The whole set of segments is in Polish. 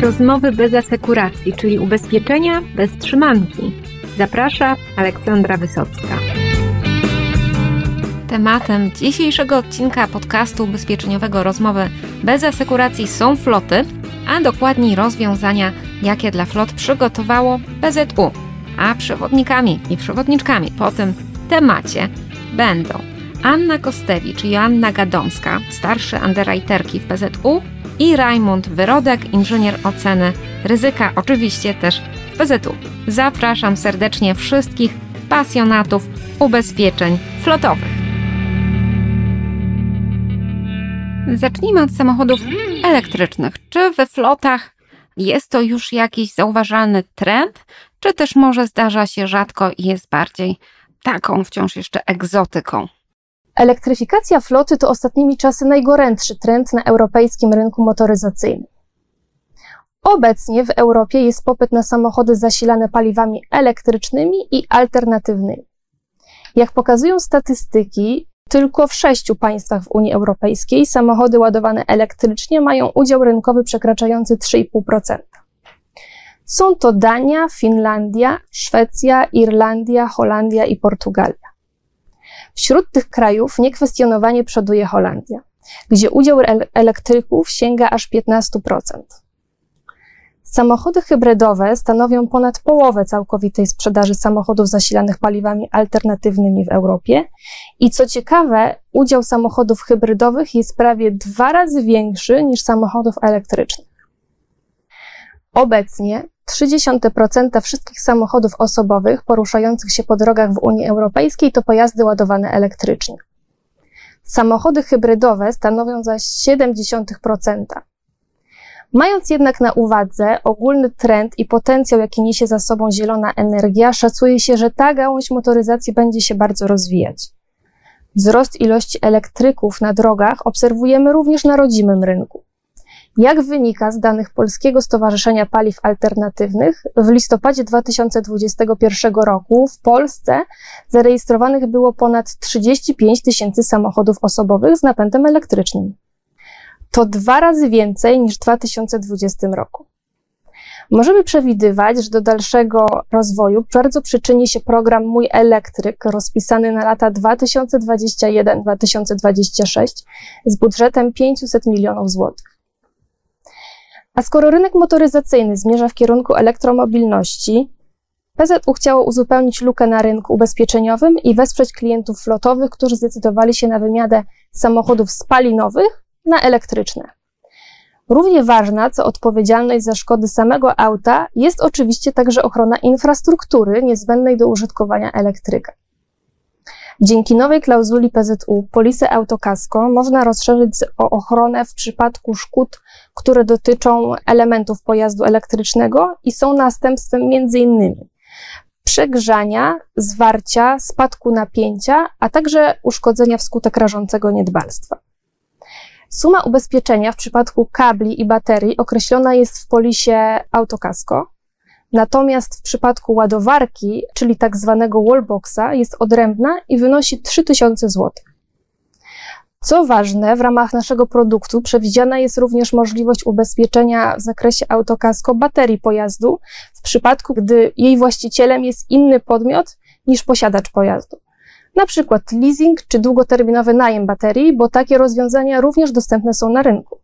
Rozmowy bez asekuracji, czyli ubezpieczenia bez trzymanki. Zaprasza Aleksandra Wysocka. Tematem dzisiejszego odcinka podcastu ubezpieczeniowego Rozmowy bez asekuracji są floty, a dokładniej rozwiązania, jakie dla flot przygotowało PZU. A przewodnikami i przewodniczkami po tym temacie będą Anna Kostewicz i Joanna Gadomska, starsze underwriterki w PZU i Rajmund Wyrodek, inżynier oceny ryzyka, oczywiście też w PZU. Zapraszam serdecznie wszystkich pasjonatów ubezpieczeń flotowych. Zacznijmy od samochodów elektrycznych. Czy we flotach jest to już jakiś zauważalny trend, czy też może zdarza się rzadko i jest bardziej taką wciąż jeszcze egzotyką? Elektryfikacja floty to ostatnimi czasy najgorętszy trend na europejskim rynku motoryzacyjnym. Obecnie w Europie jest popyt na samochody zasilane paliwami elektrycznymi i alternatywnymi. Jak pokazują statystyki, tylko w sześciu państwach w Unii Europejskiej samochody ładowane elektrycznie mają udział rynkowy przekraczający 3,5%. Są to Dania, Finlandia, Szwecja, Irlandia, Holandia i Portugalia. Wśród tych krajów niekwestionowanie przoduje Holandia, gdzie udział elektryków sięga aż 15%. Samochody hybrydowe stanowią ponad połowę całkowitej sprzedaży samochodów zasilanych paliwami alternatywnymi w Europie i co ciekawe, udział samochodów hybrydowych jest prawie dwa razy większy niż samochodów elektrycznych. Obecnie 0,3% wszystkich samochodów osobowych poruszających się po drogach w Unii Europejskiej to pojazdy ładowane elektrycznie. Samochody hybrydowe stanowią zaś 0,7%. Mając jednak na uwadze ogólny trend i potencjał, jaki niesie za sobą zielona energia, szacuje się, że ta gałąź motoryzacji będzie się bardzo rozwijać. Wzrost ilości elektryków na drogach obserwujemy również na rodzimym rynku. Jak wynika z danych Polskiego Stowarzyszenia Paliw Alternatywnych, w listopadzie 2021 roku w Polsce zarejestrowanych było ponad 35 tysięcy samochodów osobowych z napędem elektrycznym. To dwa razy więcej niż w 2020 roku. Możemy przewidywać, że do dalszego rozwoju bardzo przyczyni się program Mój Elektryk, rozpisany na lata 2021-2026 z budżetem 500 milionów złotych. A skoro rynek motoryzacyjny zmierza w kierunku elektromobilności, PZU chciało uzupełnić lukę na rynku ubezpieczeniowym i wesprzeć klientów flotowych, którzy zdecydowali się na wymianę samochodów spalinowych na elektryczne. Równie ważna, co odpowiedzialność za szkody samego auta, jest oczywiście także ochrona infrastruktury niezbędnej do użytkowania elektryka. Dzięki nowej klauzuli PZU polisę autokasko można rozszerzyć o ochronę w przypadku szkód, które dotyczą elementów pojazdu elektrycznego i są następstwem m.in. przegrzania, zwarcia, spadku napięcia, a także uszkodzenia wskutek rażącego niedbalstwa. Suma ubezpieczenia w przypadku kabli i baterii określona jest w polisie autokasko, Natomiast w przypadku ładowarki, czyli tak zwanego wallboxa, jest odrębna i wynosi 3000 zł. Co ważne, w ramach naszego produktu przewidziana jest również możliwość ubezpieczenia w zakresie autokasko baterii pojazdu w przypadku, gdy jej właścicielem jest inny podmiot niż posiadacz pojazdu. Na przykład leasing czy długoterminowy najem baterii, bo takie rozwiązania również dostępne są na rynku.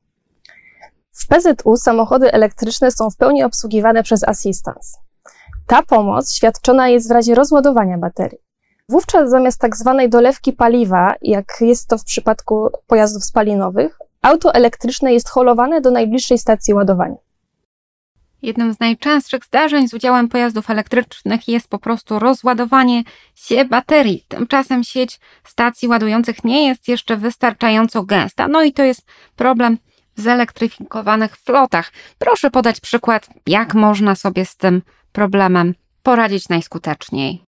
W PZU samochody elektryczne są w pełni obsługiwane przez Assistance. Ta pomoc świadczona jest w razie rozładowania baterii. Wówczas zamiast tak zwanej dolewki paliwa, jak jest to w przypadku pojazdów spalinowych, auto elektryczne jest holowane do najbliższej stacji ładowania. Jednym z najczęstszych zdarzeń z udziałem pojazdów elektrycznych jest po prostu rozładowanie się baterii. Tymczasem sieć stacji ładujących nie jest jeszcze wystarczająco gęsta. No i to jest problem zelektryfikowanych flotach. Proszę podać przykład, jak można sobie z tym problemem poradzić najskuteczniej.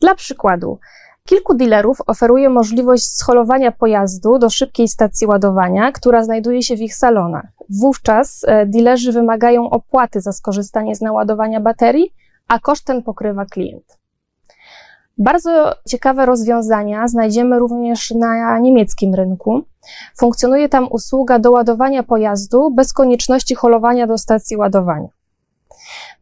Dla przykładu, kilku dealerów oferuje możliwość scholowania pojazdu do szybkiej stacji ładowania, która znajduje się w ich salonach. Wówczas e, dealerzy wymagają opłaty za skorzystanie z naładowania baterii, a koszt ten pokrywa klient. Bardzo ciekawe rozwiązania znajdziemy również na niemieckim rynku. Funkcjonuje tam usługa doładowania pojazdu bez konieczności holowania do stacji ładowania.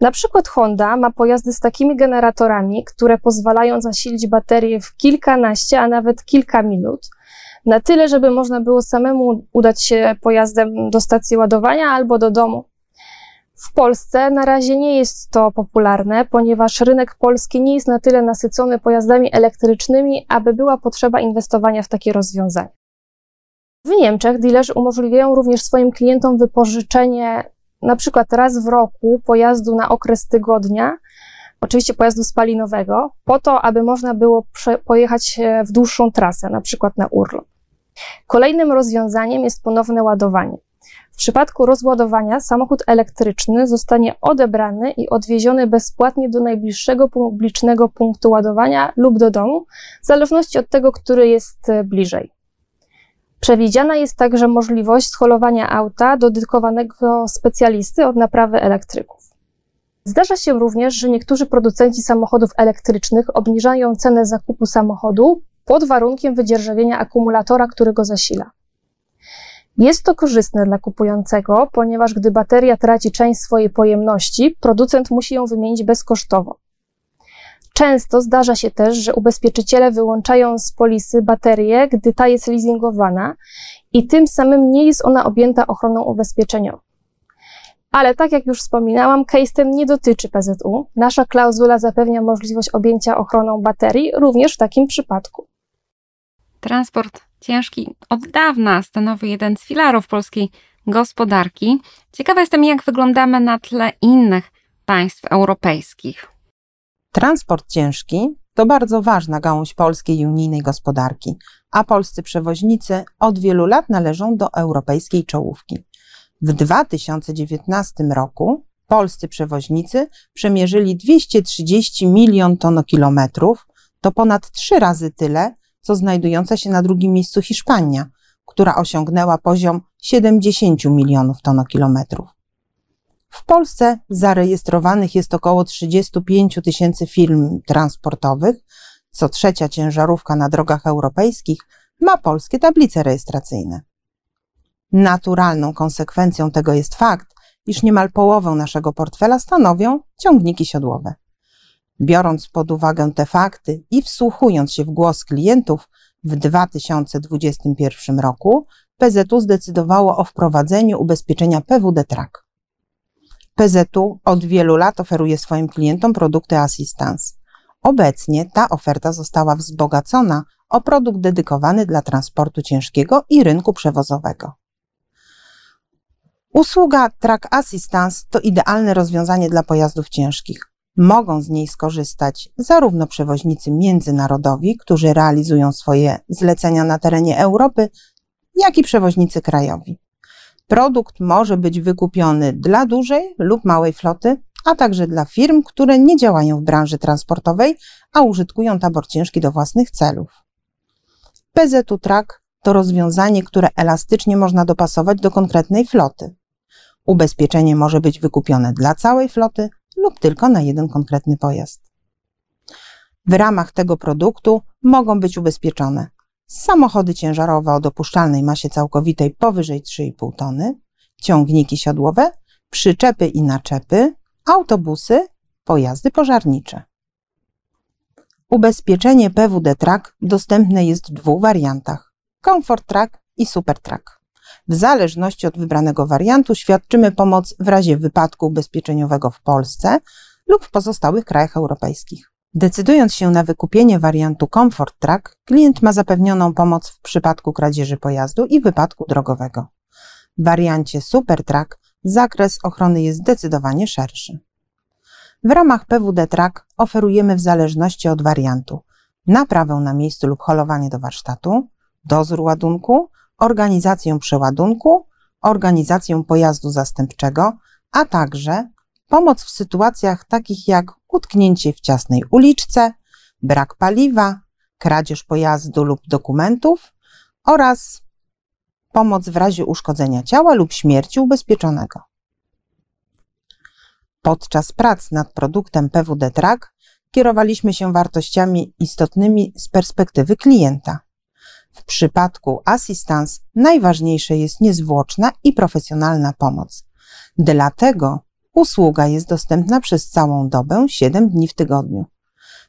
Na przykład Honda ma pojazdy z takimi generatorami, które pozwalają zasilić baterię w kilkanaście, a nawet kilka minut, na tyle, żeby można było samemu udać się pojazdem do stacji ładowania albo do domu. W Polsce na razie nie jest to popularne, ponieważ rynek polski nie jest na tyle nasycony pojazdami elektrycznymi, aby była potrzeba inwestowania w takie rozwiązania. W Niemczech dealerzy umożliwiają również swoim klientom wypożyczenie na przykład raz w roku pojazdu na okres tygodnia, oczywiście pojazdu spalinowego, po to, aby można było pojechać w dłuższą trasę, na przykład na urlop. Kolejnym rozwiązaniem jest ponowne ładowanie. W przypadku rozładowania samochód elektryczny zostanie odebrany i odwieziony bezpłatnie do najbliższego publicznego punktu ładowania lub do domu, w zależności od tego, który jest e, bliżej. Przewidziana jest także możliwość scholowania auta dedykowanego specjalisty od naprawy elektryków. Zdarza się również, że niektórzy producenci samochodów elektrycznych obniżają cenę zakupu samochodu pod warunkiem wydzierżawienia akumulatora, który go zasila. Jest to korzystne dla kupującego, ponieważ gdy bateria traci część swojej pojemności, producent musi ją wymienić bezkosztowo. Często zdarza się też, że ubezpieczyciele wyłączają z polisy baterię, gdy ta jest leasingowana i tym samym nie jest ona objęta ochroną ubezpieczeniową. Ale tak jak już wspominałam, case ten nie dotyczy PZU. Nasza klauzula zapewnia możliwość objęcia ochroną baterii również w takim przypadku. Transport ciężki od dawna stanowi jeden z filarów polskiej gospodarki. Ciekawa jestem, jak wyglądamy na tle innych państw europejskich. Transport ciężki to bardzo ważna gałąź polskiej i unijnej gospodarki, a polscy przewoźnicy od wielu lat należą do europejskiej czołówki. W 2019 roku polscy przewoźnicy przemierzyli 230 milion tonokilometrów, to ponad trzy razy tyle, co znajdująca się na drugim miejscu Hiszpania, która osiągnęła poziom 70 milionów tonokilometrów. W Polsce zarejestrowanych jest około 35 tysięcy firm transportowych. Co trzecia ciężarówka na drogach europejskich ma polskie tablice rejestracyjne. Naturalną konsekwencją tego jest fakt, iż niemal połowę naszego portfela stanowią ciągniki siodłowe. Biorąc pod uwagę te fakty i wsłuchując się w głos klientów, w 2021 roku PZU zdecydowało o wprowadzeniu ubezpieczenia PWD Track. PZU od wielu lat oferuje swoim klientom produkty Assistance. Obecnie ta oferta została wzbogacona o produkt dedykowany dla transportu ciężkiego i rynku przewozowego. Usługa Track Assistance to idealne rozwiązanie dla pojazdów ciężkich. Mogą z niej skorzystać zarówno przewoźnicy międzynarodowi, którzy realizują swoje zlecenia na terenie Europy, jak i przewoźnicy krajowi. Produkt może być wykupiony dla dużej lub małej floty, a także dla firm, które nie działają w branży transportowej, a użytkują tabor ciężki do własnych celów. PZU Track to rozwiązanie, które elastycznie można dopasować do konkretnej floty. Ubezpieczenie może być wykupione dla całej floty lub tylko na jeden konkretny pojazd. W ramach tego produktu mogą być ubezpieczone samochody ciężarowe o dopuszczalnej masie całkowitej powyżej 3,5 tony, ciągniki siodłowe, przyczepy i naczepy, autobusy, pojazdy pożarnicze. Ubezpieczenie PWD Track dostępne jest w dwóch wariantach: Comfort Track i Super Track. W zależności od wybranego wariantu świadczymy pomoc w razie wypadku ubezpieczeniowego w Polsce lub w pozostałych krajach europejskich. Decydując się na wykupienie wariantu Comfort Track, klient ma zapewnioną pomoc w przypadku kradzieży pojazdu i wypadku drogowego. W wariancie Super Track zakres ochrony jest zdecydowanie szerszy. W ramach PWD Track oferujemy w zależności od wariantu naprawę na miejscu lub holowanie do warsztatu, dozór ładunku, organizację przeładunku, organizację pojazdu zastępczego, a także pomoc w sytuacjach takich jak utknięcie w ciasnej uliczce, brak paliwa, kradzież pojazdu lub dokumentów oraz pomoc w razie uszkodzenia ciała lub śmierci ubezpieczonego. Podczas prac nad produktem PWD Track kierowaliśmy się wartościami istotnymi z perspektywy klienta. W przypadku Assistance najważniejsze jest niezwłoczna i profesjonalna pomoc. Dlatego usługa jest dostępna przez całą dobę, 7 dni w tygodniu.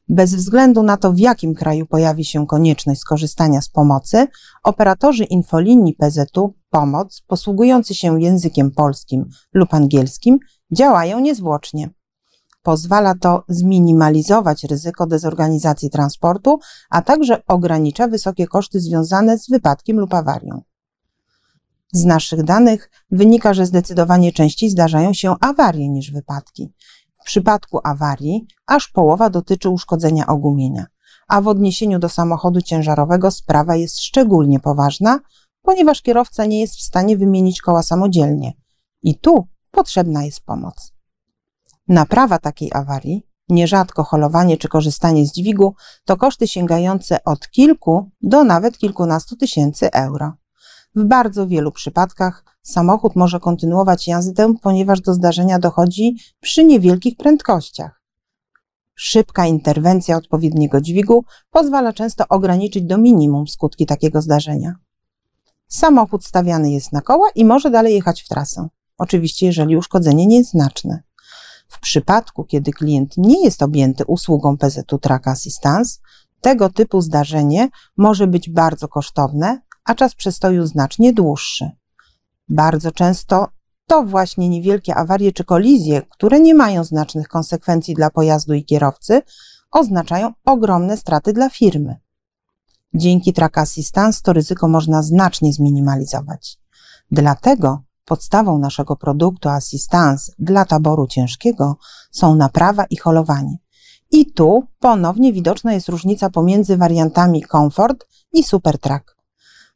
Bez względu na to, w jakim kraju pojawi się konieczność skorzystania z pomocy, operatorzy infolinii PZU Pomoc, posługujący się językiem polskim lub angielskim, działają niezwłocznie. Pozwala to zminimalizować ryzyko dezorganizacji transportu, a także ogranicza wysokie koszty związane z wypadkiem lub awarią. Z naszych danych wynika, że zdecydowanie częściej zdarzają się awarie niż wypadki. W przypadku awarii aż połowa dotyczy uszkodzenia ogumienia, a w odniesieniu do samochodu ciężarowego sprawa jest szczególnie poważna, ponieważ kierowca nie jest w stanie wymienić koła samodzielnie. I tu potrzebna jest pomoc. Naprawa takiej awarii, nierzadko holowanie czy korzystanie z dźwigu, to koszty sięgające od kilku do nawet kilkunastu tysięcy euro. W bardzo wielu przypadkach samochód może kontynuować jazdę, ponieważ do zdarzenia dochodzi przy niewielkich prędkościach. Szybka interwencja odpowiedniego dźwigu pozwala często ograniczyć do minimum skutki takiego zdarzenia. Samochód stawiany jest na koła i może dalej jechać w trasę. Oczywiście, jeżeli uszkodzenie nie jest znaczne. W przypadku, kiedy klient nie jest objęty usługą PZU Track Assistance, tego typu zdarzenie może być bardzo kosztowne, a czas przestoju znacznie dłuższy. Bardzo często to właśnie niewielkie awarie czy kolizje, które nie mają znacznych konsekwencji dla pojazdu i kierowcy, oznaczają ogromne straty dla firmy. Dzięki Track Assistance to ryzyko można znacznie zminimalizować. Dlatego podstawą naszego produktu Assistance dla taboru ciężkiego są naprawa i holowanie. I tu ponownie widoczna jest różnica pomiędzy wariantami Comfort i Super Track.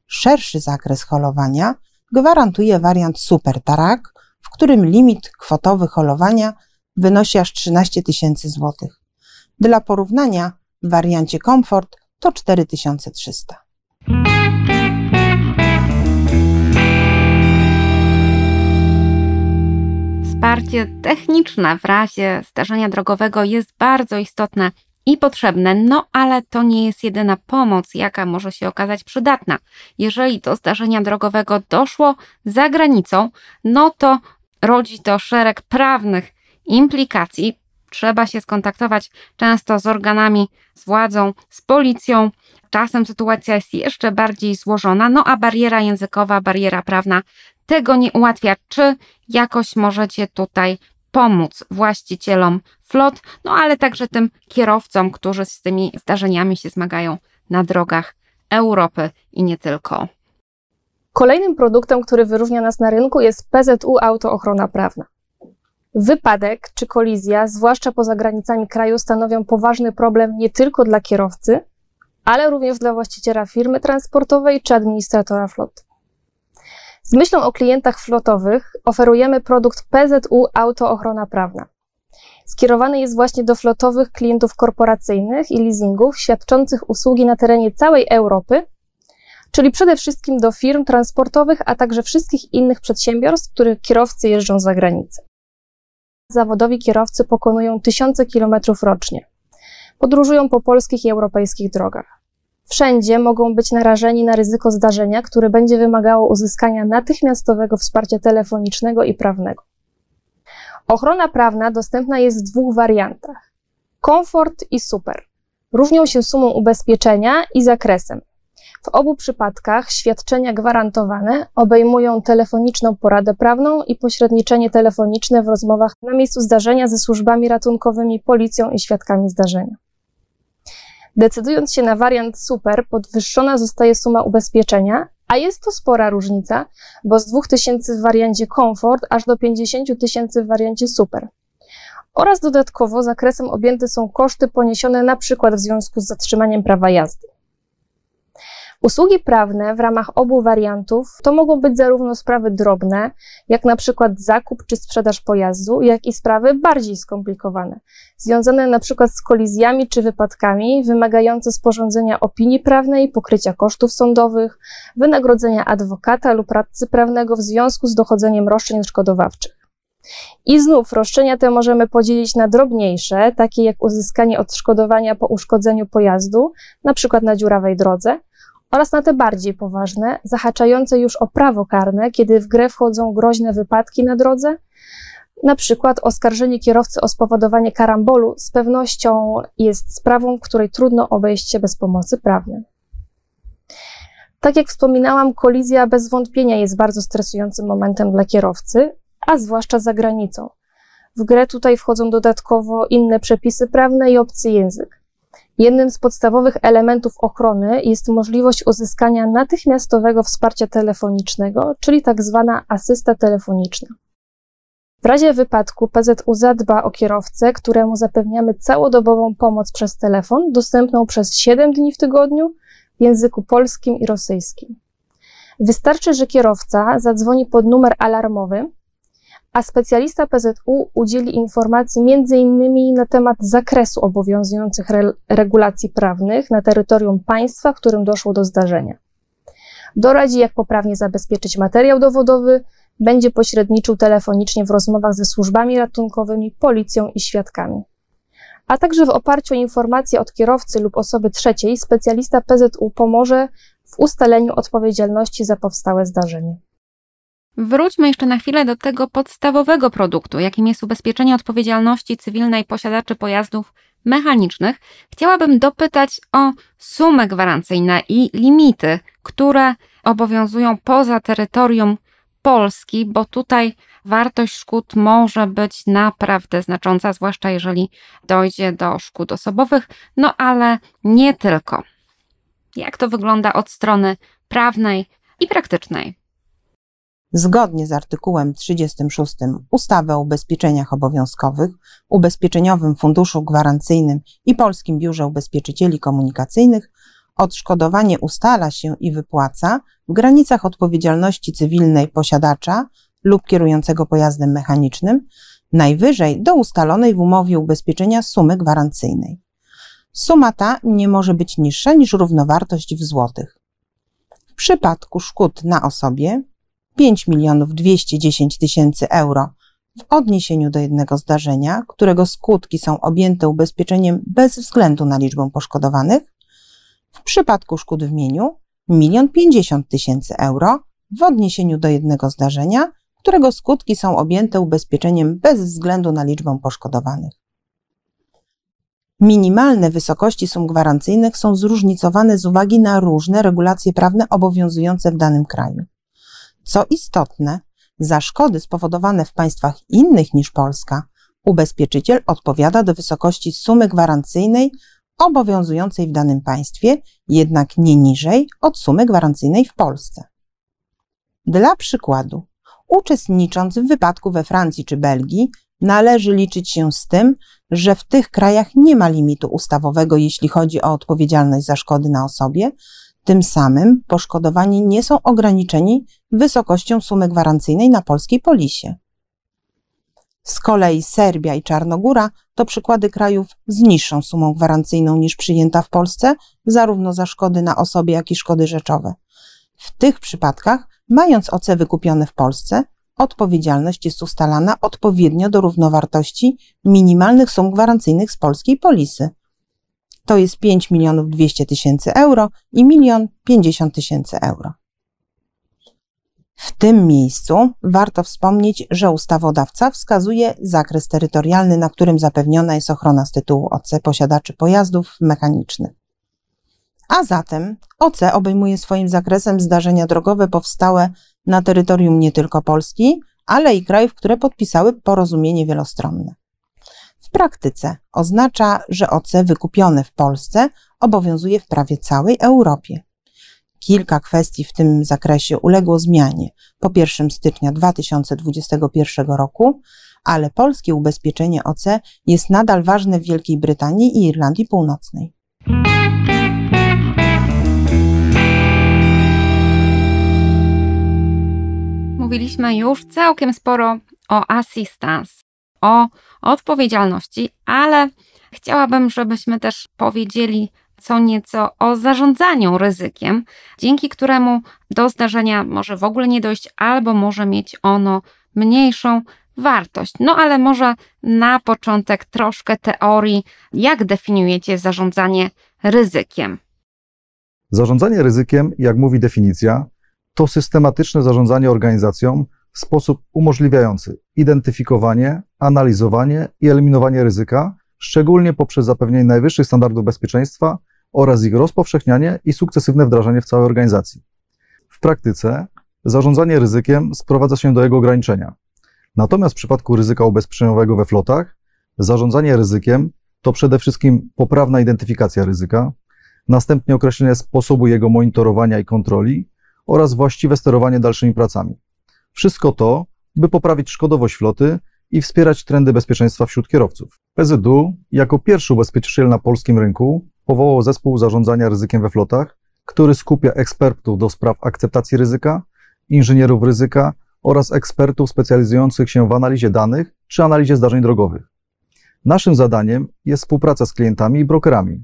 Szerszy zakres holowania gwarantuje wariant Super Track, w którym limit kwotowy holowania wynosi aż 13 tysięcy złotych. Dla porównania w wariancie Comfort to 4300. Wsparcie techniczne w razie zdarzenia drogowego jest bardzo istotne i potrzebne, no ale to nie jest jedyna pomoc, jaka może się okazać przydatna. Jeżeli do zdarzenia drogowego doszło za granicą, no to rodzi to szereg prawnych implikacji. Trzeba się skontaktować często z organami, z władzą, z policją. Czasem sytuacja jest jeszcze bardziej złożona, no a bariera językowa, bariera prawna tego nie ułatwia. Czy jakoś możecie tutaj pomóc właścicielom flot, no ale także tym kierowcom, którzy z tymi zdarzeniami się zmagają na drogach Europy i nie tylko. Kolejnym produktem, który wyróżnia nas na rynku jest PZU Auto Ochrona Prawna. Wypadek czy kolizja, zwłaszcza poza granicami kraju, stanowią poważny problem nie tylko dla kierowcy, ale również dla właściciela firmy transportowej czy administratora floty. Z myślą o klientach flotowych oferujemy produkt PZU Auto Ochrona Prawna. Skierowany jest właśnie do flotowych klientów korporacyjnych i leasingów świadczących usługi na terenie całej Europy, czyli przede wszystkim do firm transportowych, a także wszystkich innych przedsiębiorstw, których kierowcy jeżdżą za granicę. Zawodowi kierowcy pokonują tysiące kilometrów rocznie. Podróżują po polskich i europejskich drogach. Wszędzie mogą być narażeni na ryzyko zdarzenia, które będzie wymagało uzyskania natychmiastowego wsparcia telefonicznego i prawnego. Ochrona prawna dostępna jest w dwóch wariantach: komfort i super. Różnią się sumą ubezpieczenia i zakresem. W obu przypadkach świadczenia gwarantowane obejmują telefoniczną poradę prawną i pośredniczenie telefoniczne w rozmowach na miejscu zdarzenia ze służbami ratunkowymi, policją i świadkami zdarzenia. Decydując się na wariant super, podwyższona zostaje suma ubezpieczenia, a jest to spora różnica, bo z 2000 w wariancie komfort aż do 50 tysięcy w wariancie super. Oraz dodatkowo zakresem objęte są koszty poniesione na przykład w związku z zatrzymaniem prawa jazdy. Usługi prawne w ramach obu wariantów to mogą być zarówno sprawy drobne, jak na przykład zakup czy sprzedaż pojazdu, jak i sprawy bardziej skomplikowane, związane na przykład z kolizjami czy wypadkami, wymagające sporządzenia opinii prawnej, pokrycia kosztów sądowych, wynagrodzenia adwokata lub radcy prawnego w związku z dochodzeniem roszczeń odszkodowawczych. I znów roszczenia te możemy podzielić na drobniejsze, takie jak uzyskanie odszkodowania po uszkodzeniu pojazdu, np. na dziurawej drodze, oraz na te bardziej poważne, zahaczające już o prawo karne, kiedy w grę wchodzą groźne wypadki na drodze, na przykład oskarżenie kierowcy o spowodowanie karambolu z pewnością jest sprawą, której trudno obejść się bez pomocy prawnej. Tak jak wspominałam, kolizja bez wątpienia jest bardzo stresującym momentem dla kierowcy, a zwłaszcza za granicą. W grę tutaj wchodzą dodatkowo inne przepisy prawne i obcy język. Jednym z podstawowych elementów ochrony jest możliwość uzyskania natychmiastowego wsparcia telefonicznego, czyli tak zwana asysta telefoniczna. W razie wypadku PZU zadba o kierowcę, któremu zapewniamy całodobową pomoc przez telefon, dostępną przez 7 dni w tygodniu w języku polskim i rosyjskim. Wystarczy, że kierowca zadzwoni pod numer alarmowy, a specjalista PZU udzieli informacji m.in. na temat zakresu obowiązujących re regulacji prawnych na terytorium państwa, w którym doszło do zdarzenia. Doradzi, jak poprawnie zabezpieczyć materiał dowodowy, będzie pośredniczył telefonicznie w rozmowach ze służbami ratunkowymi, policją i świadkami. A także w oparciu o informacje od kierowcy lub osoby trzeciej, specjalista PZU pomoże w ustaleniu odpowiedzialności za powstałe zdarzenie. Wróćmy jeszcze na chwilę do tego podstawowego produktu, jakim jest ubezpieczenie odpowiedzialności cywilnej posiadaczy pojazdów mechanicznych. Chciałabym dopytać o sumę gwarancyjną i limity, które obowiązują poza terytorium Polski, bo tutaj wartość szkód może być naprawdę znacząca, zwłaszcza jeżeli dojdzie do szkód osobowych, no ale nie tylko. Jak to wygląda od strony prawnej i praktycznej? Zgodnie z artykułem 36 ustawy o ubezpieczeniach obowiązkowych, Ubezpieczeniowym Funduszu Gwarancyjnym i Polskim Biurze Ubezpieczycieli Komunikacyjnych odszkodowanie ustala się i wypłaca w granicach odpowiedzialności cywilnej posiadacza lub kierującego pojazdem mechanicznym, najwyżej do ustalonej w umowie ubezpieczenia sumy gwarancyjnej. Suma ta nie może być niższa niż równowartość w złotych. W przypadku szkód na osobie 5 milionów 210 tysięcy euro w odniesieniu do jednego zdarzenia, którego skutki są objęte ubezpieczeniem bez względu na liczbę poszkodowanych, w przypadku szkód w mieniu 1 50 tysięcy euro w odniesieniu do jednego zdarzenia, którego skutki są objęte ubezpieczeniem bez względu na liczbę poszkodowanych. Minimalne wysokości sum gwarancyjnych są zróżnicowane z uwagi na różne regulacje prawne obowiązujące w danym kraju. Co istotne, za szkody spowodowane w państwach innych niż Polska, ubezpieczyciel odpowiada do wysokości sumy gwarancyjnej obowiązującej w danym państwie, jednak nie niżej od sumy gwarancyjnej w Polsce. Dla przykładu, uczestnicząc w wypadku we Francji czy Belgii, należy liczyć się z tym, że w tych krajach nie ma limitu ustawowego, jeśli chodzi o odpowiedzialność za szkody na osobie, tym samym poszkodowani nie są ograniczeni wysokością sumy gwarancyjnej na polskiej polisie. Z kolei Serbia i Czarnogóra to przykłady krajów z niższą sumą gwarancyjną niż przyjęta w Polsce, zarówno za szkody na osobie, jak i szkody rzeczowe. W tych przypadkach, mając OC wykupione w Polsce, odpowiedzialność jest ustalana odpowiednio do równowartości minimalnych sum gwarancyjnych z polskiej polisy. To jest 5 milionów 200 tysięcy euro i 1 50 tysięcy euro. W tym miejscu warto wspomnieć, że ustawodawca wskazuje zakres terytorialny, na którym zapewniona jest ochrona z tytułu OC posiadaczy pojazdów mechanicznych. A zatem OC obejmuje swoim zakresem zdarzenia drogowe powstałe na terytorium nie tylko Polski, ale i krajów, które podpisały porozumienie wielostronne. W praktyce oznacza, że OC wykupione w Polsce obowiązuje w prawie całej Europie. Kilka kwestii w tym zakresie uległo zmianie po 1 stycznia 2021 roku, ale polskie ubezpieczenie OC jest nadal ważne w Wielkiej Brytanii i Irlandii Północnej. Mówiliśmy już całkiem sporo o assistance, o odpowiedzialności, ale chciałabym, żebyśmy też powiedzieli co nieco o zarządzaniu ryzykiem, dzięki któremu do zdarzenia może w ogóle nie dojść, albo może mieć ono mniejszą wartość. No ale może na początek troszkę teorii, jak definiujecie zarządzanie ryzykiem. Zarządzanie ryzykiem, jak mówi definicja, to systematyczne zarządzanie organizacją w sposób umożliwiający identyfikowanie, analizowanie i eliminowanie ryzyka, szczególnie poprzez zapewnienie najwyższych standardów bezpieczeństwa oraz ich rozpowszechnianie i sukcesywne wdrażanie w całej organizacji. W praktyce zarządzanie ryzykiem sprowadza się do jego ograniczenia. Natomiast w przypadku ryzyka ubezpieczeniowego we flotach, zarządzanie ryzykiem to przede wszystkim poprawna identyfikacja ryzyka, następnie określenie sposobu jego monitorowania i kontroli oraz właściwe sterowanie dalszymi pracami. Wszystko to, by poprawić szkodowość floty i wspierać trendy bezpieczeństwa wśród kierowców. PZU jako pierwszy ubezpieczyciel na polskim rynku powołał zespół zarządzania ryzykiem we flotach, który skupia ekspertów do spraw akceptacji ryzyka, inżynierów ryzyka oraz ekspertów specjalizujących się w analizie danych czy analizie zdarzeń drogowych. Naszym zadaniem jest współpraca z klientami i brokerami,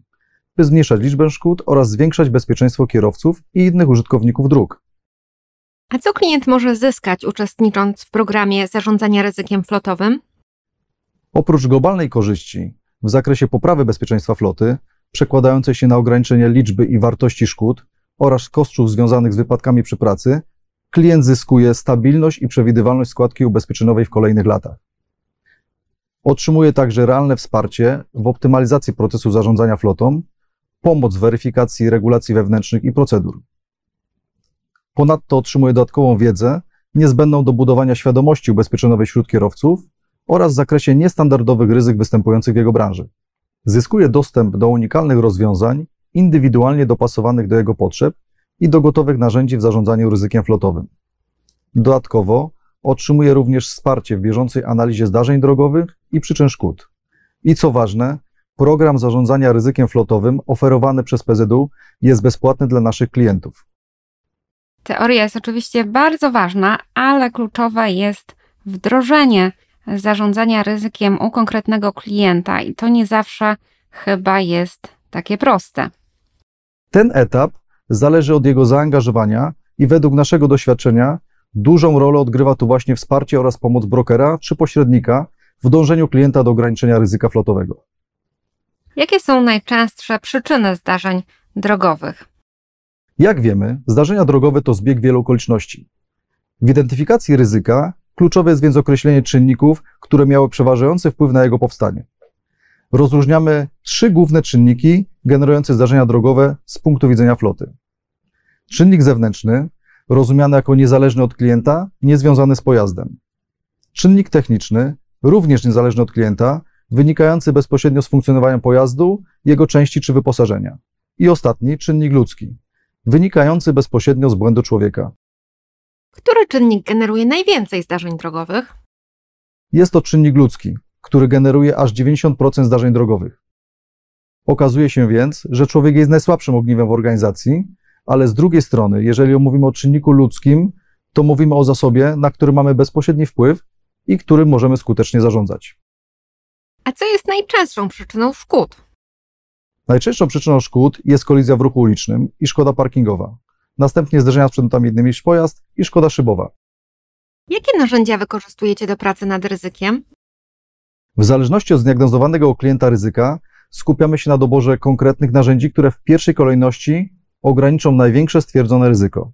by zmniejszać liczbę szkód oraz zwiększać bezpieczeństwo kierowców i innych użytkowników dróg. A co klient może zyskać uczestnicząc w programie zarządzania ryzykiem flotowym? Oprócz globalnej korzyści w zakresie poprawy bezpieczeństwa floty, przekładającej się na ograniczenie liczby i wartości szkód oraz kosztów związanych z wypadkami przy pracy, klient zyskuje stabilność i przewidywalność składki ubezpieczeniowej w kolejnych latach. Otrzymuje także realne wsparcie w optymalizacji procesu zarządzania flotą, pomoc w weryfikacji regulacji wewnętrznych i procedur. Ponadto otrzymuje dodatkową wiedzę niezbędną do budowania świadomości ubezpieczeniowej wśród kierowców oraz w zakresie niestandardowych ryzyk występujących w jego branży. Zyskuje dostęp do unikalnych rozwiązań, indywidualnie dopasowanych do jego potrzeb i do gotowych narzędzi w zarządzaniu ryzykiem flotowym. Dodatkowo otrzymuje również wsparcie w bieżącej analizie zdarzeń drogowych i przyczyn szkód. I co ważne, program zarządzania ryzykiem flotowym oferowany przez PZU jest bezpłatny dla naszych klientów. Teoria jest oczywiście bardzo ważna, ale kluczowe jest wdrożenie zarządzania ryzykiem u konkretnego klienta i to nie zawsze chyba jest takie proste. Ten etap zależy od jego zaangażowania i według naszego doświadczenia dużą rolę odgrywa tu właśnie wsparcie oraz pomoc brokera czy pośrednika w dążeniu klienta do ograniczenia ryzyka flotowego. Jakie są najczęstsze przyczyny zdarzeń drogowych? Jak wiemy, zdarzenia drogowe to zbieg wielu okoliczności. W identyfikacji ryzyka kluczowe jest więc określenie czynników, które miały przeważający wpływ na jego powstanie. Rozróżniamy trzy główne czynniki generujące zdarzenia drogowe z punktu widzenia floty. Czynnik zewnętrzny, rozumiany jako niezależny od klienta, niezwiązany z pojazdem. Czynnik techniczny, również niezależny od klienta, wynikający bezpośrednio z funkcjonowania pojazdu, jego części czy wyposażenia. I ostatni, czynnik ludzki, wynikający bezpośrednio z błędu człowieka. Który czynnik generuje najwięcej zdarzeń drogowych? Jest to czynnik ludzki, który generuje aż 90% zdarzeń drogowych. Okazuje się więc, że człowiek jest najsłabszym ogniwem w organizacji, ale z drugiej strony, jeżeli mówimy o czynniku ludzkim, to mówimy o zasobie, na który mamy bezpośredni wpływ i którym możemy skutecznie zarządzać. A co jest najczęstszą przyczyną szkód? Najczęstszą przyczyną szkód jest kolizja w ruchu ulicznym i szkoda parkingowa. Następnie zderzenia z przedmiotami innymi niż pojazd i szkoda szybowa. Jakie narzędzia wykorzystujecie do pracy nad ryzykiem? W zależności od zdiagnozowanego klienta ryzyka, skupiamy się na doborze konkretnych narzędzi, które w pierwszej kolejności ograniczą największe stwierdzone ryzyko.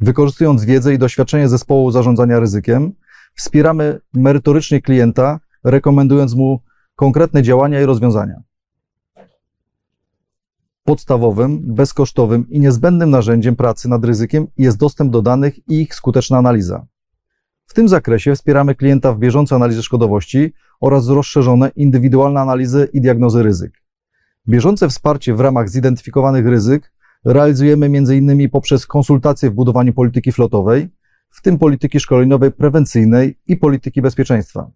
Wykorzystując wiedzę i doświadczenie zespołu zarządzania ryzykiem, wspieramy merytorycznie klienta, rekomendując mu konkretne działania i rozwiązania. Podstawowym, bezkosztowym i niezbędnym narzędziem pracy nad ryzykiem jest dostęp do danych i ich skuteczna analiza. W tym zakresie wspieramy klienta w bieżącej analizie szkodowości oraz rozszerzone indywidualne analizy i diagnozy ryzyk. Bieżące wsparcie w ramach zidentyfikowanych ryzyk realizujemy m.in. poprzez konsultacje w budowaniu polityki flotowej, w tym polityki szkoleniowej prewencyjnej i polityki bezpieczeństwa.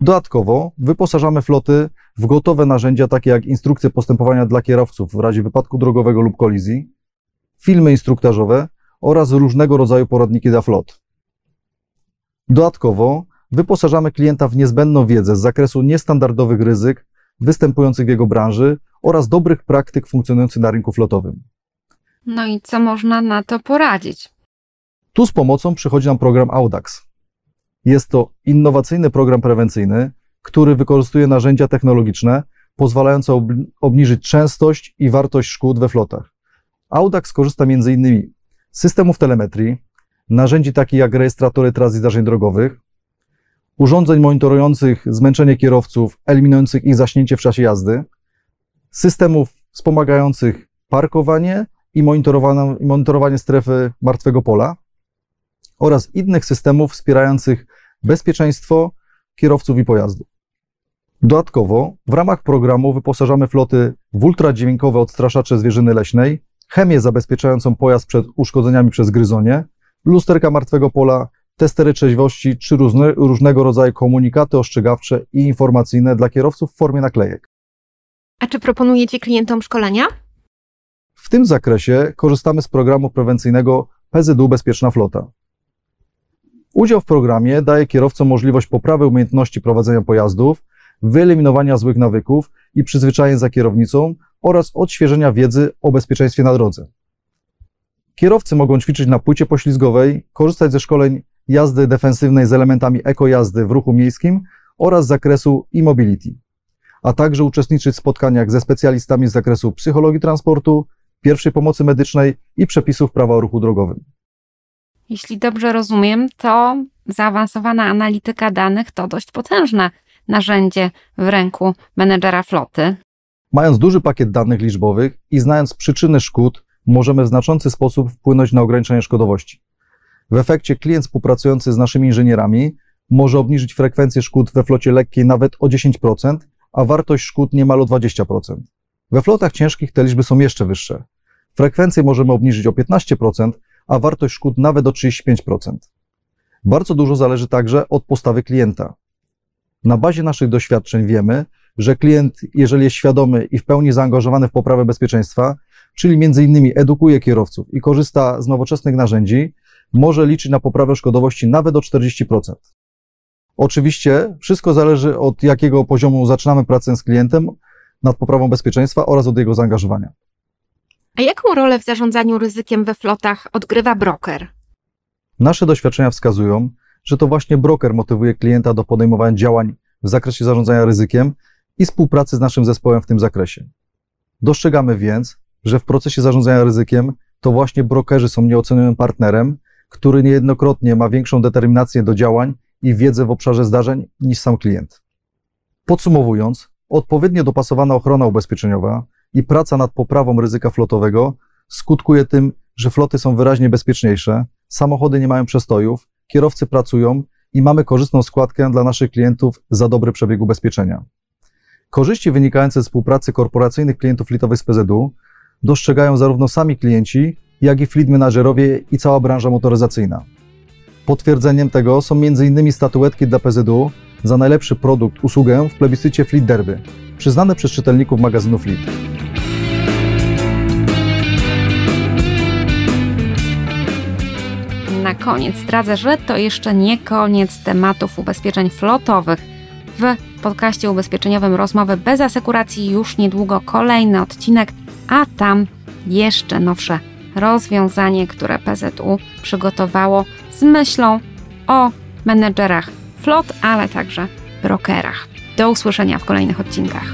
Dodatkowo wyposażamy floty w gotowe narzędzia takie jak instrukcje postępowania dla kierowców w razie wypadku drogowego lub kolizji, filmy instruktażowe oraz różnego rodzaju poradniki dla flot. Dodatkowo wyposażamy klienta w niezbędną wiedzę z zakresu niestandardowych ryzyk występujących w jego branży oraz dobrych praktyk funkcjonujących na rynku flotowym. No i co można na to poradzić? Tu z pomocą przychodzi nam program Audax. Jest to innowacyjny program prewencyjny, który wykorzystuje narzędzia technologiczne pozwalające ob obniżyć częstość i wartość szkód we flotach. Audax korzysta m.in. z systemów telemetrii, narzędzi takich jak rejestratory tras i zdarzeń drogowych, urządzeń monitorujących zmęczenie kierowców, eliminujących ich zaśnięcie w czasie jazdy, systemów wspomagających parkowanie i monitorowanie, monitorowanie strefy martwego pola oraz innych systemów wspierających bezpieczeństwo kierowców i pojazdów. Dodatkowo w ramach programu wyposażamy floty w ultradźwiękowe odstraszacze zwierzyny leśnej, chemię zabezpieczającą pojazd przed uszkodzeniami przez gryzonie, lusterka martwego pola, testery trzeźwości czy różne, różnego rodzaju komunikaty ostrzegawcze i informacyjne dla kierowców w formie naklejek. A czy proponujecie klientom szkolenia? W tym zakresie korzystamy z programu prewencyjnego PZU Bezpieczna Flota. Udział w programie daje kierowcom możliwość poprawy umiejętności prowadzenia pojazdów, wyeliminowania złych nawyków i przyzwyczajeń za kierownicą oraz odświeżenia wiedzy o bezpieczeństwie na drodze. Kierowcy mogą ćwiczyć na płycie poślizgowej, korzystać ze szkoleń jazdy defensywnej z elementami ekojazdy w ruchu miejskim oraz zakresu e-mobility, a także uczestniczyć w spotkaniach ze specjalistami z zakresu psychologii transportu, pierwszej pomocy medycznej i przepisów prawa o ruchu drogowym. Jeśli dobrze rozumiem, to zaawansowana analityka danych to dość potężne narzędzie w ręku menedżera floty. Mając duży pakiet danych liczbowych i znając przyczyny szkód, możemy w znaczący sposób wpłynąć na ograniczenie szkodowości. W efekcie klient współpracujący z naszymi inżynierami może obniżyć frekwencję szkód we flocie lekkiej nawet o 10%, a wartość szkód niemal o 20%. We flotach ciężkich te liczby są jeszcze wyższe. Frekwencję możemy obniżyć o 15%, a wartość szkód nawet o 35%. Bardzo dużo zależy także od postawy klienta. Na bazie naszych doświadczeń wiemy, że klient, jeżeli jest świadomy i w pełni zaangażowany w poprawę bezpieczeństwa, czyli innymi edukuje kierowców i korzysta z nowoczesnych narzędzi, może liczyć na poprawę szkodowości nawet o 40%. Oczywiście wszystko zależy od jakiego poziomu zaczynamy pracę z klientem nad poprawą bezpieczeństwa oraz od jego zaangażowania. A jaką rolę w zarządzaniu ryzykiem we flotach odgrywa broker? Nasze doświadczenia wskazują, że to właśnie broker motywuje klienta do podejmowania działań w zakresie zarządzania ryzykiem i współpracy z naszym zespołem w tym zakresie. Dostrzegamy więc, że w procesie zarządzania ryzykiem to właśnie brokerzy są nieocenionym partnerem, który niejednokrotnie ma większą determinację do działań i wiedzę w obszarze zdarzeń niż sam klient. Podsumowując, odpowiednio dopasowana ochrona ubezpieczeniowa i praca nad poprawą ryzyka flotowego skutkuje tym, że floty są wyraźnie bezpieczniejsze, samochody nie mają przestojów, kierowcy pracują i mamy korzystną składkę dla naszych klientów za dobry przebieg ubezpieczenia. Korzyści wynikające z współpracy korporacyjnych klientów flitowych z PZU dostrzegają zarówno sami klienci, jak i fleet menadżerowie i cała branża motoryzacyjna. Potwierdzeniem tego są m.in. statuetki dla PZU za najlepszy produkt, usługę w plebiscycie Fleet Derby, przyznane przez czytelników magazynu Fleet. Na koniec zdradzę, że to jeszcze nie koniec tematów ubezpieczeń flotowych. W podcaście ubezpieczeniowym Rozmowy bez asekuracji już niedługo kolejny odcinek, a tam jeszcze nowsze rozwiązanie, które PZU przygotowało z myślą o menedżerach flot, ale także brokerach. Do usłyszenia w kolejnych odcinkach.